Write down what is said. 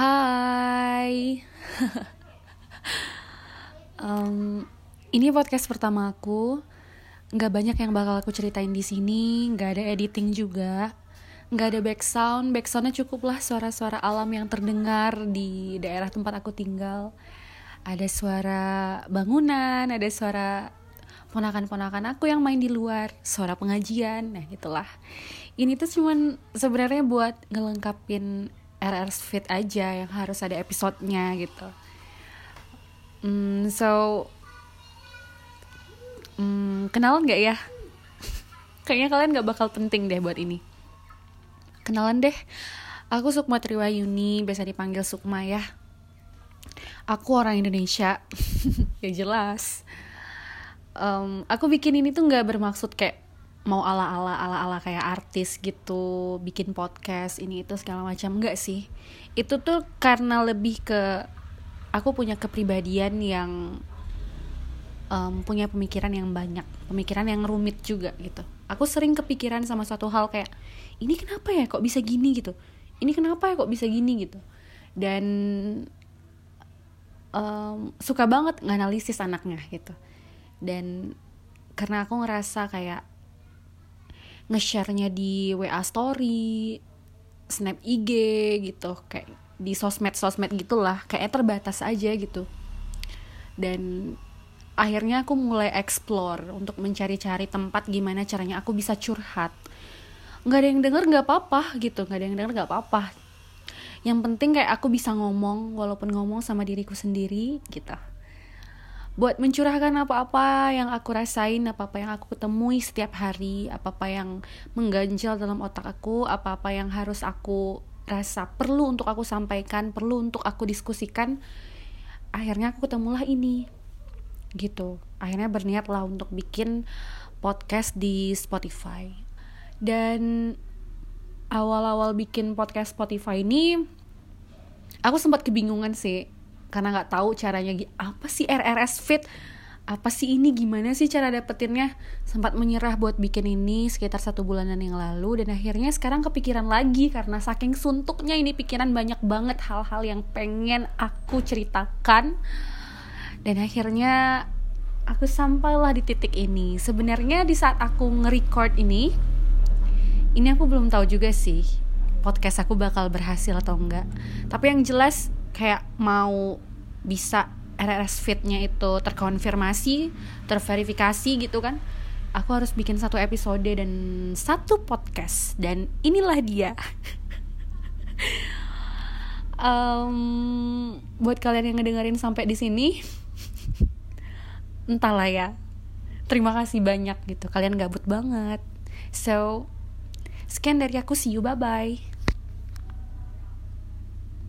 Hai. um, ini podcast pertama aku. Nggak banyak yang bakal aku ceritain di sini. Nggak ada editing juga. Nggak ada background. Backgroundnya cukuplah suara-suara alam yang terdengar di daerah tempat aku tinggal. Ada suara bangunan, ada suara ponakan-ponakan aku yang main di luar, suara pengajian, nah gitulah. Ini tuh cuman sebenarnya buat ngelengkapin RR Fit aja yang harus ada episodenya gitu. Mm, so mm, kenalan gak ya? Kayaknya kalian gak bakal penting deh buat ini. Kenalan deh, aku Sukma Triwayuni, biasa dipanggil Sukma ya. Aku orang Indonesia, ya jelas. Um, aku bikin ini tuh gak bermaksud kayak mau ala-ala ala-ala kayak artis gitu bikin podcast ini itu segala macam. Enggak sih. Itu tuh karena lebih ke aku punya kepribadian yang um, punya pemikiran yang banyak pemikiran yang rumit juga gitu. Aku sering kepikiran sama suatu hal kayak ini kenapa ya kok bisa gini? gitu. Ini kenapa ya kok bisa gini? gitu. Dan um, suka banget nganalisis anaknya gitu. Dan karena aku ngerasa kayak nge-share-nya di WA story, snap IG gitu, kayak di sosmed-sosmed gitulah, kayak terbatas aja gitu. Dan akhirnya aku mulai explore untuk mencari-cari tempat gimana caranya aku bisa curhat. Nggak ada yang denger nggak apa-apa gitu, nggak ada yang denger nggak apa-apa. Yang penting kayak aku bisa ngomong, walaupun ngomong sama diriku sendiri gitu buat mencurahkan apa-apa yang aku rasain, apa-apa yang aku temui setiap hari, apa-apa yang mengganjal dalam otak aku, apa-apa yang harus aku rasa perlu untuk aku sampaikan, perlu untuk aku diskusikan. Akhirnya aku ketemulah ini. Gitu. Akhirnya berniatlah untuk bikin podcast di Spotify. Dan awal-awal bikin podcast Spotify ini aku sempat kebingungan sih karena nggak tahu caranya apa sih RRS Fit? Apa sih ini? Gimana sih cara dapetinnya? Sempat menyerah buat bikin ini sekitar satu bulanan yang lalu dan akhirnya sekarang kepikiran lagi karena saking suntuknya ini pikiran banyak banget hal-hal yang pengen aku ceritakan. Dan akhirnya aku sampailah di titik ini. Sebenarnya di saat aku nge-record ini ini aku belum tahu juga sih podcast aku bakal berhasil atau enggak. Tapi yang jelas kayak mau bisa RRS fitnya itu terkonfirmasi, terverifikasi gitu kan. Aku harus bikin satu episode dan satu podcast dan inilah dia. um, buat kalian yang ngedengerin sampai di sini, entahlah ya. Terima kasih banyak gitu. Kalian gabut banget. So, sekian dari aku. See you. Bye bye.